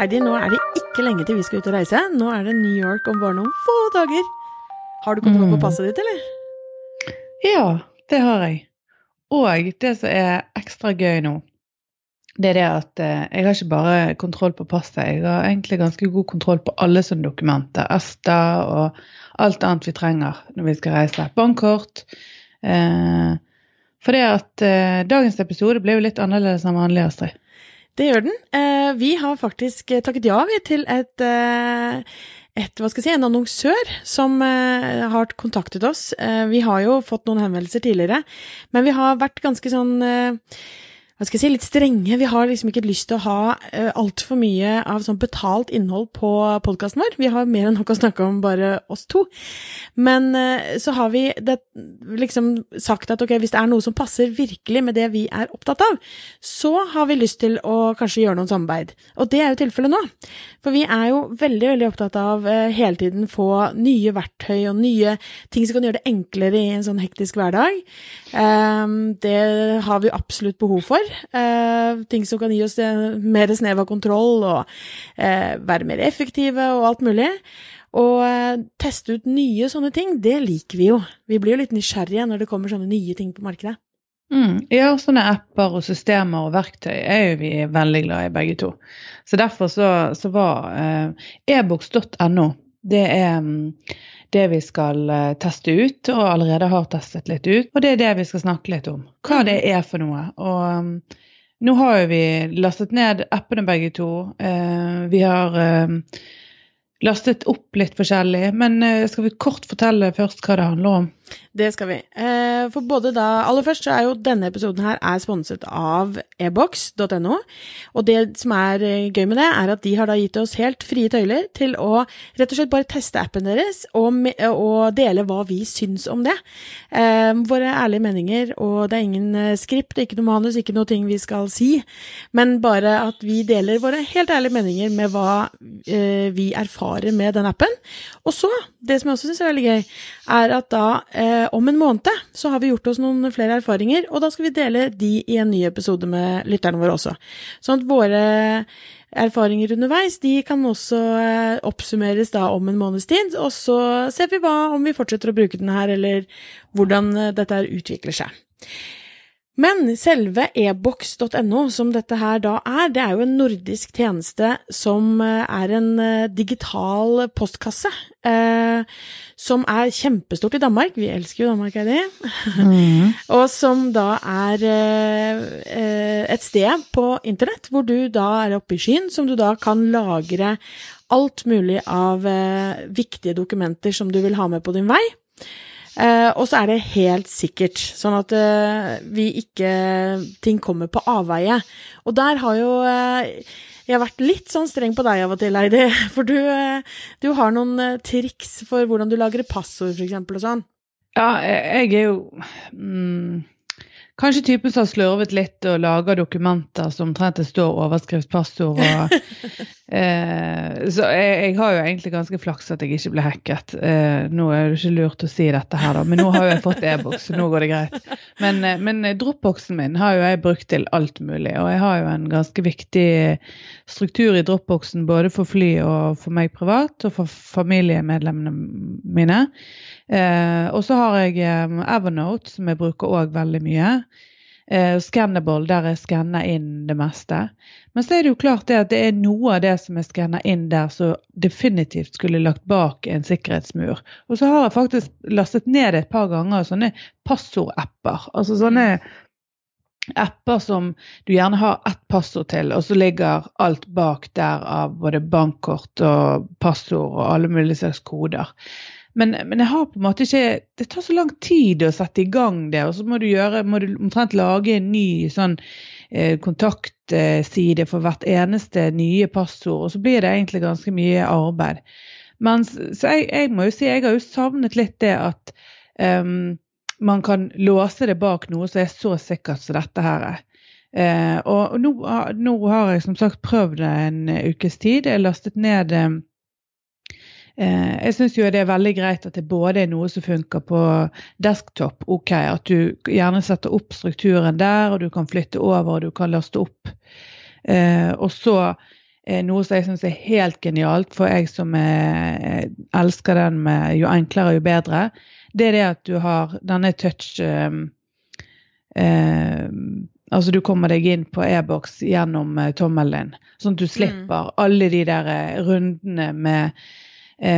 Heidi, nå er det ikke lenge til vi skal ut og reise. Nå er det New York om bare noen få dager. Har du kontroll på Mm. passet ditt, eller? Ja, det har jeg. Og det som er ekstra gøy nå, det er det at eh, jeg har ikke bare kontroll på passet, jeg har egentlig ganske god kontroll på alle sånne dokumenter. ESTA og alt annet vi trenger når vi skal reise. Bankkort. Eh, for det at eh, dagens episode ble jo litt annerledes enn vanlig, Astrid. Det gjør den. Eh, vi har faktisk eh, takket ja til et, eh, et, hva skal jeg si, en annonsør som har kontaktet oss. Vi har jo fått noen henvendelser tidligere, men vi har vært ganske sånn hva skal jeg si, litt strenge. Vi har liksom ikke lyst til å ha uh, altfor mye av sånn betalt innhold på podkasten vår. Vi har mer enn nok å snakke om bare oss to. Men uh, så har vi det, liksom sagt at ok, hvis det er noe som passer virkelig med det vi er opptatt av, så har vi lyst til å kanskje gjøre noen samarbeid. Og det er jo tilfellet nå. For vi er jo veldig, veldig opptatt av uh, hele tiden få nye verktøy og nye ting som kan gjøre det enklere i en sånn hektisk hverdag. Um, det har vi absolutt behov for. Eh, ting som kan gi oss mer snev av kontroll og eh, være mer effektive og alt mulig. Og eh, teste ut nye sånne ting, det liker vi jo. Vi blir jo litt nysgjerrige når det kommer sånne nye ting på markedet. Mm, ja, sånne apper og systemer og verktøy er jo vi veldig glad i begge to. Så derfor så, så var eh, ebox.no det er mm, det vi skal eh, teste ut, og allerede har testet litt ut. Og det er det vi skal snakke litt om. Hva det er for noe. Og mm, nå har jo vi lastet ned appene begge to. Eh, vi har eh, lastet opp litt forskjellig. Men skal vi kort fortelle først hva det handler om? Det skal vi. Eh, for både da Aller først så er jo denne episoden her er sponset av ebox.no. Og det som er eh, gøy med det, er at de har da gitt oss helt frie tøyler til å rett og slett bare teste appen deres og, og dele hva vi syns om det. Eh, våre ærlige meninger, og det er ingen skript, ikke noe manus, ikke noe ting vi skal si, men bare at vi deler våre helt ærlige meninger med hva vi erfarer med den appen. Og så, det som jeg også syns er veldig gøy, er at da eh, om en måned så har vi gjort oss noen flere erfaringer, og da skal vi dele de i en ny episode med lytterne våre også. Sånn at våre erfaringer underveis, de kan også eh, oppsummeres da om en måneds tid, og så ser vi hva, om vi fortsetter å bruke den her, eller hvordan eh, dette utvikler seg. Men selve ebox.no, som dette her da er, det er jo en nordisk tjeneste som eh, er en eh, digital postkasse, eh, som er kjempestort i Danmark. Vi elsker jo Danmark, er Mm. Og som da er eh, eh, et sted på internett hvor du da er oppe i skyen, som du da kan lagre alt mulig av eh, viktige dokumenter som du vil ha med på din vei. Eh, og så er det helt sikkert, sånn at eh, vi ikke ting kommer på avveie. Og der har jo eh, jeg har vært litt sånn streng på deg av og til, Heidi. For du, eh, du har noen eh, triks for hvordan du lagrer passord, eksempel, og sånn. Ja, jeg er jo mm, kanskje typen som har slurvet litt og lager dokumenter som omtrent det står overskrift, passord og eh, Så jeg, jeg har jo egentlig ganske flaks at jeg ikke ble hacket. Eh, nå er det ikke lurt å si dette her, da, men nå har jo jeg fått e-boks, så nå går det greit. Men, eh, men dropboxen min har jo jeg brukt til alt mulig, og jeg har jo en ganske viktig struktur i dropboxen både for fly og for meg privat, og for familiemedlemmene mine. Eh, og så har jeg eh, Evernote, som jeg bruker òg veldig mye. Eh, Scannable, der jeg skanner inn det meste. Men så er det jo klart det at det er noe av det som jeg skanner inn der, som definitivt skulle lagt bak en sikkerhetsmur. Og så har jeg faktisk lastet ned et par ganger sånne passordapper. Altså sånne apper som du gjerne har ett passord til, og så ligger alt bak der av både bankkort og passord og alle mulige slags koder. Men, men jeg har på en måte ikke Det tar så lang tid å sette i gang det, og så må du gjøre, må du omtrent lage en ny sånn eh, kontaktside for hvert eneste nye passord, og så blir det egentlig ganske mye arbeid. Men, så jeg, jeg må jo si jeg har jo savnet litt det at um, man kan låse det bak noe som er så sikkert som dette her er. Eh, og nå, nå, har jeg som sagt prøvd det en ukes tid. Jeg lastet ned eh, Jeg syns jo det er veldig greit at det både er noe som funker på desktop, ok, at du gjerne setter opp strukturen der, og du kan flytte over og du kan laste opp. Eh, og så eh, noe som jeg syns er helt genialt, for jeg som er, elsker den med jo enklere, jo bedre, det er det at du har denne touch eh, eh, Altså du kommer deg inn på e-boks gjennom eh, tommelen din, sånn at du slipper alle de der eh, rundene med eh,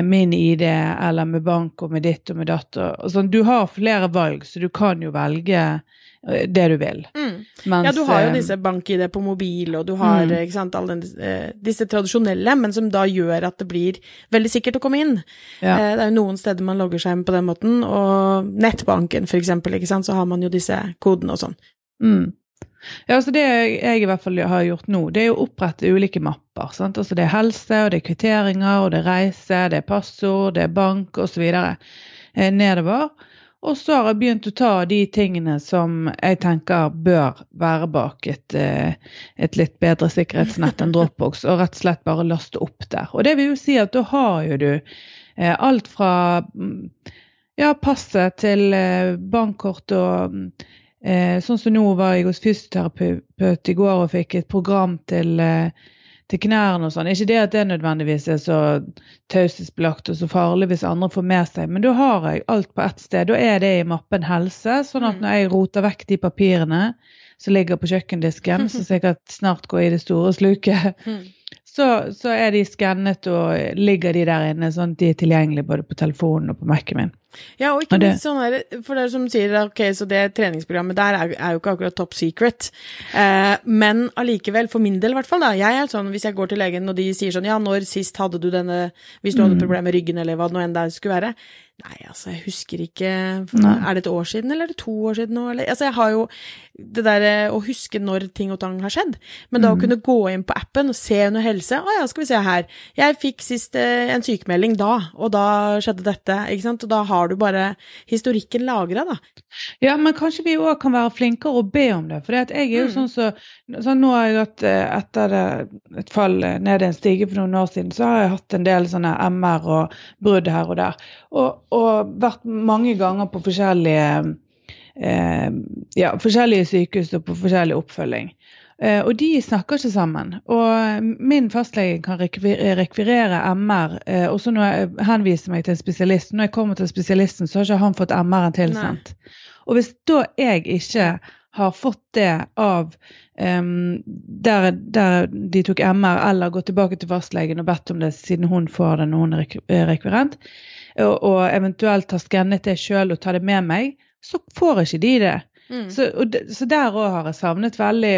min ID eller med bank og med ditt og med datt. Sånn. Du har flere valg, så du kan jo velge eh, det du vil. Mm. Mens, Ja, du har jo eh, disse bank-ID på mobil, og du har Mm. ikke sant, alle eh, disse tradisjonelle, men som da gjør at det blir veldig sikkert å komme inn. Ja. Eh, Det er jo noen steder man logger seg inn på den måten, og nettbanken for eksempel, ikke sant, så har man jo disse kodene og sånn. Mm. Ja, altså Det jeg i hvert fall har gjort nå, det er å opprette ulike mapper. Sant? Altså Det er helse, og det er kvitteringer, og det er reise, det er passord, det er bank osv. Eh, nedover. Og så har jeg begynt å ta de tingene som jeg tenker bør være bak et, eh, et litt bedre sikkerhetsnett enn Dropbox, og rett og slett bare laste opp der. Og det vil jo si at da har jo du eh, alt fra mm, ja, passet til eh, bankkort og mm, sånn som nå var jeg hos fysioterapeut i går og fikk et program til, eh, til knærne og sånn. Ikke det at det nødvendigvis er så taushetsbelagt og så farlig hvis andre får med seg, men da har jeg alt på ett sted. Da er det i mappen helse, sånn at Mm. når jeg roter vekk de papirene som ligger på kjøkkendisken, som sikkert snart går i det store sluket, så, så er de skannet og ligger de der inne, sånn at de er tilgjengelige både på telefonen og på Mac-en min. Ja, og ikke minst sånn her, for det er som sier, ok, så det treningsprogrammet der er, er jo ikke akkurat top secret, eh, men allikevel, for min del i hvert fall da, jeg er sånn, hvis jeg går til legen og de sier sånn, ja, når sist hadde du denne, hvis du hadde Mm. problemer med ryggen eller hva det nå enn det skulle være, nei, altså, jeg husker ikke, Nei. er det et år siden, eller er det to år siden nå, eller, altså, jeg har jo det der eh, å huske når ting og tang har skjedd, men da å Mm. kunne gå inn på appen og se under helse, å ja, skal vi se her, jeg fikk sist eh, en sykemelding da, og da skjedde dette, ikke sant, og da har du bare historikken lagret da. Ja, men kanskje vi òg kan være flinkere å be om det. For jeg er jo Mm. sånn så, sånn Nå har jeg hatt eh, etter et fall eh, ned en stige for noen år siden, så har jeg hatt en del sånne MR og brudd her og der. Og, og vært mange ganger på forskjellige eh, ja, forskjellige sykehus og på forskjellig oppfølging. Eh, og de snakker ikke sammen. Og min fastlege kan rekvi- rekvirere MR, eh, og så når jeg henviser meg til en spesialist, når jeg kommer til spesialisten, så har ikke han fått MR-en tilsendt. Og hvis da jeg ikke har fått det av um, der, der de tok MR, eller gått tilbake til fastlegen og bedt om det siden hun får det når hun er er rekvirent, og, og eventuelt har skannet det sjøl og tar det med meg, så får ikke de det. Mm. Så, de, så der òg har jeg savnet veldig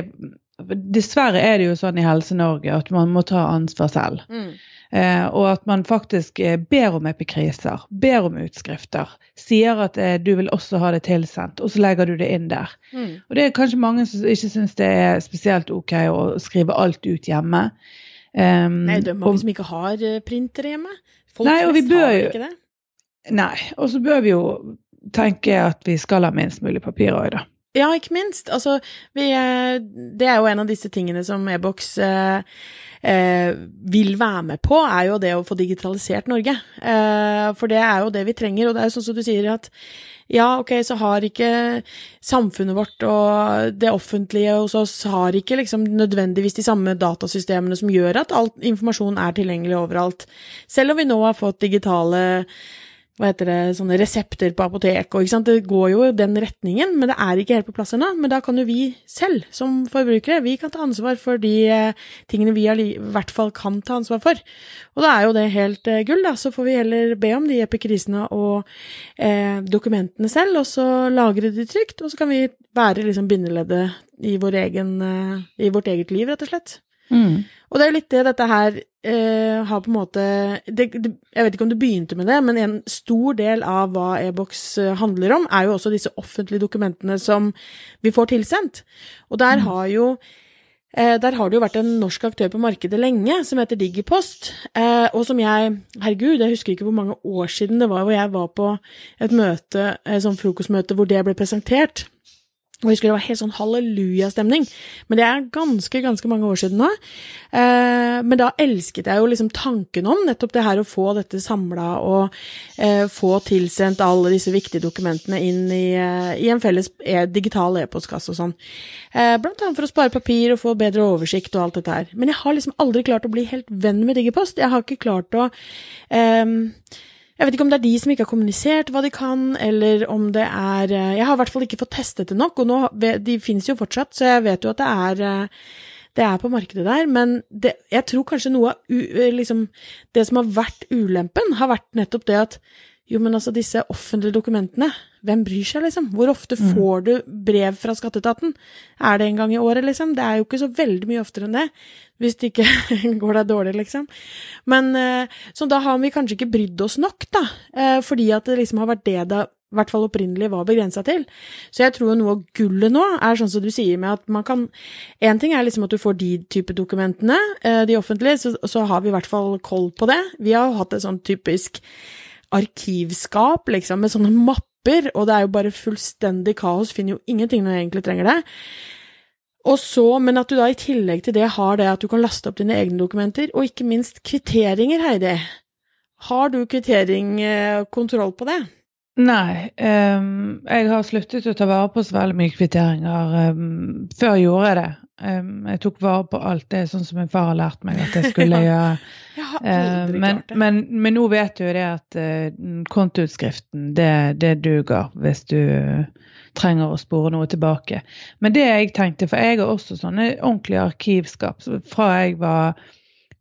Dessverre er det jo sånn i Helse-Norge at man må ta ansvar selv. Mm. Eh, og at man faktisk eh, ber om epikriser, ber om utskrifter. Sier at eh, du vil også ha det tilsendt, og så legger du det inn der. Mm. Og det er kanskje mange som ikke syns det er spesielt ok å skrive alt ut hjemme. Um, Nei, det er mange og, som ikke har eh, printere hjemme. Folk Nei, og vi bør jo- ikke det. Nei, og så bør vi jo tenke at vi skal ha minst mulig papir òg, da. Ja, ikke minst. Altså, vi, eh, det er jo en av disse tingene som e-boks eh, eh, vil være med på, er jo det å få digitalisert Norge. Eh, for det er jo det vi trenger, og det er jo sånn som du sier at ja, ok, så har ikke samfunnet vårt og det offentlige hos oss har ikke liksom nødvendigvis de samme datasystemene som gjør at all informasjon er tilgjengelig overalt. Selv om vi nå har fått digitale hva heter det, sånne resepter på apotek, og ikke sant, det går jo den retningen, men det er ikke helt på plass ennå. Men da kan jo vi selv, som forbrukere, vi kan ta ansvar for de eh, tingene vi i hvert fall kan ta ansvar for. Og da er jo det helt eh, gull, da. Så får vi heller be om de epikrisene og eh, dokumentene selv, og så lagre de trygt, og så kan vi være liksom bindeleddet i, vår egen, eh, i vårt eget liv, rett og slett. Og det er jo litt det dette her eh, har på en måte det, det, Jeg vet ikke om du begynte med det, men en stor del av hva e-boks eh, handler om, er jo også disse offentlige dokumentene som vi får tilsendt. Og der har jo eh, der har det jo vært en norsk aktør på markedet lenge som heter Digipost, eh, og som jeg Herregud, jeg husker ikke hvor mange år siden det var hvor jeg var på et møte, et sånt frokostmøte hvor det ble presentert. Jeg husker det var helt sånn hallelujastemning. Men det er ganske, ganske mange år siden nå. Eh, men da elsket jeg jo liksom tanken om nettopp det her å få dette samla og eh, få tilsendt alle disse viktige dokumentene inn i, eh, i en felles e digital e-postkasse og sånn. Eh, blant annet for å spare papir og få bedre oversikt og alt dette her. Men jeg har liksom aldri klart å bli helt venn med Digipost. Jeg har ikke klart å eh, jeg vet ikke om det er de som ikke har kommunisert hva de kan, eller om det er eh, Jeg har i hvert fall ikke fått testet det nok, og nå, de finnes jo fortsatt, så jeg vet jo at det er eh, det er på markedet der, men det, jeg tror kanskje noe av eh, liksom, Det som har vært ulempen, har vært nettopp det at jo, men altså, disse offentlige dokumentene, hvem bryr seg, liksom? Hvor ofte mm. får du brev fra skatteetaten? Er det en gang i året, liksom? Det er jo ikke så veldig mye oftere enn det, hvis det ikke går deg dårlig, liksom. Men eh, Så da har vi kanskje ikke brydd oss nok, da, eh, fordi at det liksom har vært det det i hvert fall opprinnelig var begrensa til. Så jeg tror noe av gullet nå er sånn som du sier med at man kan Én ting er liksom at du får de type dokumentene, eh, de offentlige, så, så har vi i hvert fall koll på det. Vi har jo hatt et sånn typisk arkivskap, liksom, med sånne mapper, og det er jo bare fullstendig kaos, finner jo ingenting når jeg egentlig trenger det. Og så, Men at du da i tillegg til det har det at du kan laste opp dine egne dokumenter, og ikke minst kvitteringer, Heidi. Har du kvitteringkontroll på det? Nei, um, jeg har sluttet å ta vare på så veldig mye kvitteringer. Um, før gjorde jeg det. Um, jeg tok vare på alt det sånn som min far har lært meg at jeg skulle gjøre. jeg har aldri men, klart det. Men, men, nå vet du jo det at uh, kontoutskriften, det, det duger hvis du trenger å spore noe tilbake. Men det jeg tenkte, for jeg har også sånne ordentlige arkivskap fra jeg var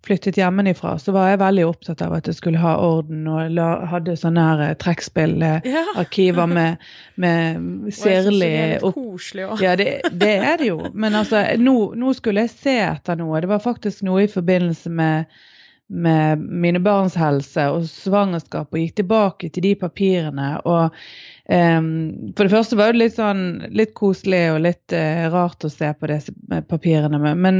flyttet hjemmefra, så var jeg veldig opptatt av at jeg skulle ha orden, og la, hadde sånne her eh, trekkspillarkiver med, med opp... Koselig òg. Ja, det, det, er det jo. Men altså, nå, nå, skulle jeg se etter noe. Det var faktisk noe i forbindelse med, med mine barns helse og svangerskap, og gikk tilbake til de papirene. og Um, for det første var det litt sånn litt koselig og litt uh, rart å se på disse papirene, men, men,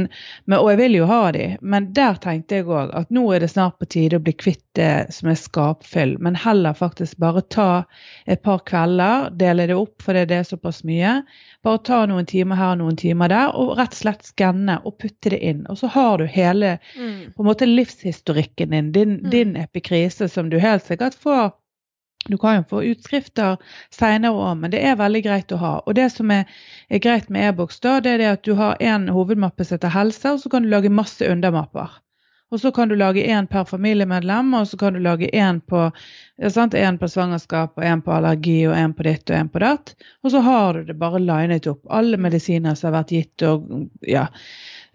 og jeg vil jo ha de. Men der tenkte jeg òg at nå er det snart på tide å bli kvitt det som er skapfyll, men heller faktisk bare ta et par kvelder, dele det opp, for det er såpass mye. Bare ta noen timer her og noen timer der, og rett og slett skanne og putte det inn. Og så har du hele mm. på en måte livshistorikken din, din, mm. din epikrise, som du helt sikkert får du kan jo få utskrifter seinere òg, men det er veldig greit å ha. Og det som er, er greit med e-boks, da, det er det at du har en hovedmappe som heter helse, og så kan du lage masse undermapper. Og så kan du lage én per familiemedlem, og så kan du lage én på, på svangerskap, og én på allergi, og én på ditt og én på datt. Og så har du det bare linet opp. Alle medisiner som har vært gitt, og ja.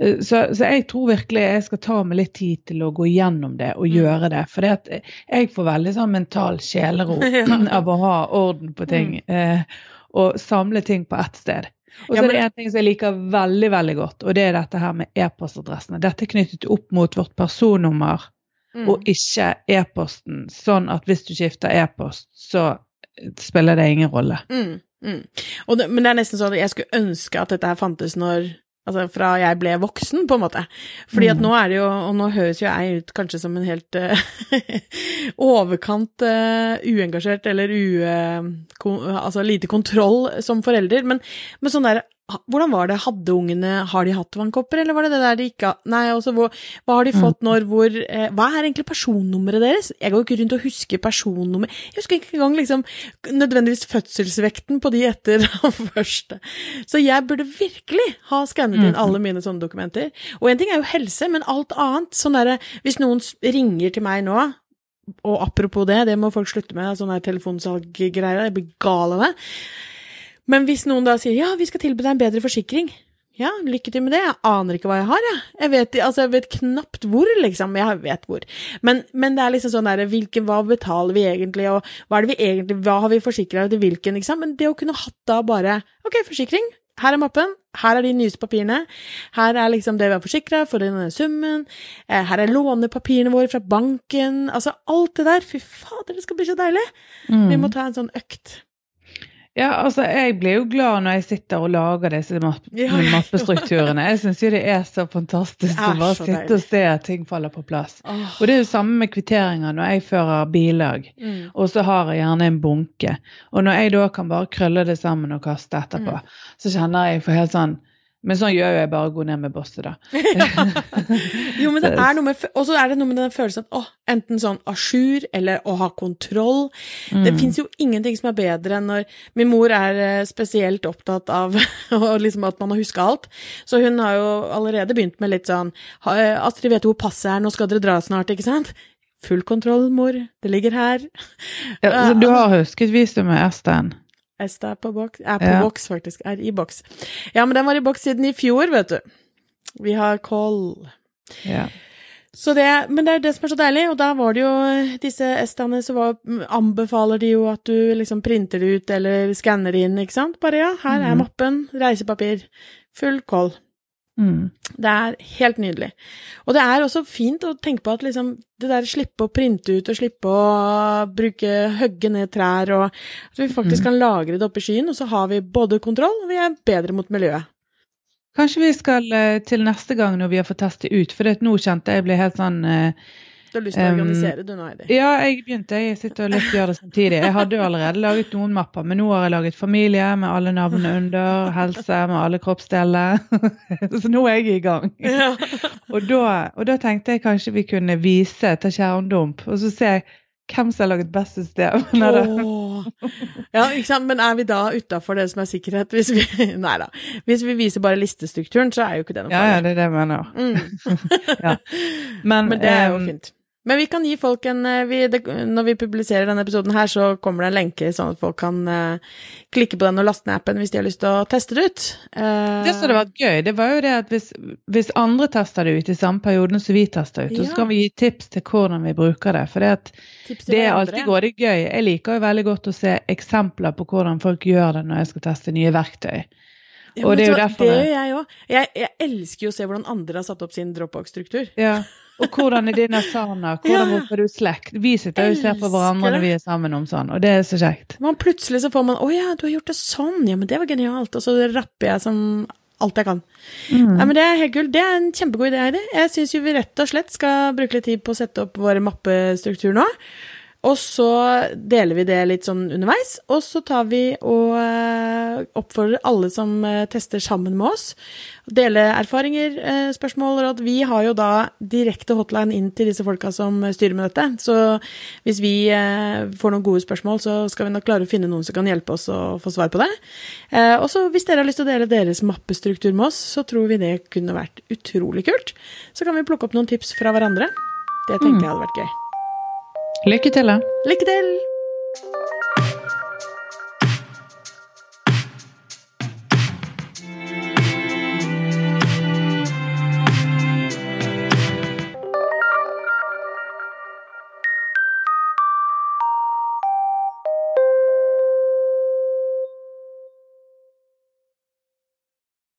Eh, så, så, jeg tror virkelig jeg skal ta meg litt tid til å gå gjennom det og mm. gjøre det. For jeg får veldig sånn mental sjelero av å ha orden på ting. Mm. Eh, og samle ting på ett sted. Og så er det en ting som jeg liker veldig veldig godt, og det er dette her med e-postadressene. Dette er knyttet opp mot vårt personnummer mm. og ikke e-posten. Sånn at hvis du skifter e-post, så spiller det ingen rolle. Mm. Mm. Det, men det er nesten sånn at jeg skulle ønske at dette her fantes når Altså fra jeg ble voksen, på en måte. Fordi at mm. nå er det jo, og nå høres jo jeg ut kanskje som en helt uh, overkant uh, uengasjert eller u... Uh, altså lite kontroll som forelder, men, men sånn der hvordan var det, hadde ungene, har de hatt vannkopper, eller var det det der de ikke har Nei, altså, hva, hva har de fått mm. når, hvor eh, Hva er egentlig personnummeret deres? Jeg går ikke rundt og husker personnummer Jeg husker ikke engang liksom nødvendigvis fødselsvekten på de etter den første. Så jeg burde virkelig ha skannet inn mm. alle mine sånne dokumenter. Og en ting er jo helse, men alt annet, sånn derre Hvis noen ringer til meg nå og apropos det, det må folk slutte med, sånne telefonsalggreier, jeg blir gal av det. Men hvis noen da sier ja, vi skal tilby deg en bedre forsikring, ja, lykke til med det, jeg aner ikke hva jeg har, jeg. Jeg vet, altså, jeg vet knapt hvor, liksom, jeg vet hvor. Men, men det er liksom sånn derre, hvilken, hva betaler vi egentlig, og hva er det vi egentlig, hva har vi forsikra til hvilken, liksom? Men det å kunne hatt da bare, ok, forsikring, her er mappen, her er de nyeste papirene, her er liksom det vi har forsikra for denne summen, eh, her er lånepapirene våre fra banken, altså alt det der, fy fader, det skal bli så deilig. Mm. Vi må ta en sånn økt. Ja, altså jeg blir jo glad når jeg sitter og lager disse mapp Ja, mappestrukturene. Jeg syns jo det er så fantastisk å bare sitte og se at ting faller på plass. Oh. Og det er jo samme med kvitteringer når jeg fører bilag. Mm. Og så har jeg gjerne en bunke. Og når jeg da kan bare krølle det sammen og kaste etterpå, Mm. så kjenner jeg for helt sånn Men sånn gjør jo jeg bare å gå ned med bosset, da. Jo, men det er noe med Og så er det noe med den følelsen at å, enten sånn à jour eller å ha kontroll. Det Mm. fins jo ingenting som er bedre enn når Min mor er eh, spesielt opptatt av liksom at man har huska alt, så hun har jo allerede begynt med litt sånn eh, Astrid vet hvor passet er, nå skal dere dra snart, ikke sant? Full kontroll, mor. Det ligger her. Ja, så du har husket visumet, Esten? Esta er på boks. Er på Ja. boks, faktisk. Er i boks. Ja, men den var i boks siden i fjor, vet du. Vi har koll. Ja. Så det, men det er det som er så deilig, og da var det jo disse Estaene, så var, anbefaler de jo at du liksom printer det ut eller skanner det inn, ikke sant? Bare ja, her er Mhm. mappen, reisepapir, full koll. Mm. Det er helt nydelig. Og det er også fint å tenke på at liksom det der slippe å printe ut og slippe å bruke hogge ned trær, og at vi faktisk mm. kan lagre det oppe i skyen, og så har vi både kontroll, og vi er bedre mot miljøet. Kanskje vi skal eh, til neste gang når vi har fått teste ut, for det nå kjente jeg ble helt sånn eh, Du har lyst til å organisere du nå, Heidi? Ja, jeg begynte. Jeg sitter og litt gjør det samtidig. Jeg hadde jo allerede laget noen mapper, men nå har jeg laget familie med alle navnene under, helse med alle kroppsdeler. Så nå er jeg i gang. Ja. Og da, og da tenkte jeg kanskje vi kunne vise ta skjermdump, og så se hvem som har laget best system. Ja, ikke sant, men er vi da utafor det som er sikkerhet? Hvis vi, nei da. Hvis vi viser bare listestrukturen, så er jo ikke det noe ja, ja, det er det jeg mener. Mm. Ja. Men, Men det er jo fint. Men vi kan gi folk en eh, vi, det, Når vi publiserer denne episoden her, så kommer det en lenke sånn at folk kan uh, klikke på den og laste ned appen hvis de har lyst til å teste det ut. Uh, Det som hadde vært gøy, det var jo det at hvis, hvis andre tester det ut i samme perioden som vi tester ut, Ja. så kan vi gi tips til hvordan vi bruker det. For det, at det er alltid grådig gøy. Jeg liker jo veldig godt å se eksempler på hvordan folk gjør det når jeg skal teste nye verktøy. Ja, og det er jo derfor Det det- gjør jeg òg. Jeg, jeg elsker jo å se hvordan andre har satt opp sin Dropbox-struktur. Ja. Og hvordan er din asana? Hvordan Ja. får du slekt? Vi sitter og ser på hverandre når vi er sammen om sånn, og det er så kjekt. Man plutselig så får man 'Å ja, du har gjort det sånn', ja, men det var genialt. Og så rapper jeg som alt jeg kan. Mm. Nei, men Det er helt gull. Det er en kjempegod idé, Heidi. Jeg syns vi rett og slett skal bruke litt tid på å sette opp vår mappestruktur nå. Og så deler vi det litt sånn underveis, og så tar vi og eh, oppfordrer alle som eh, tester sammen med oss. Dele erfaringer, eh, spørsmål råd. Vi har jo da direkte hotline inn til disse folka som styrer med dette. Så hvis vi får noen gode spørsmål, så skal vi nok klare å finne noen som kan hjelpe oss å få svar på det. Og så hvis dere har lyst til å dele deres mappestruktur med oss, så tror vi det kunne vært utrolig kult. Så kan vi plukke opp noen tips fra hverandre. Det tenker jeg hadde vært gøy. Lykke til, da. Lykke til!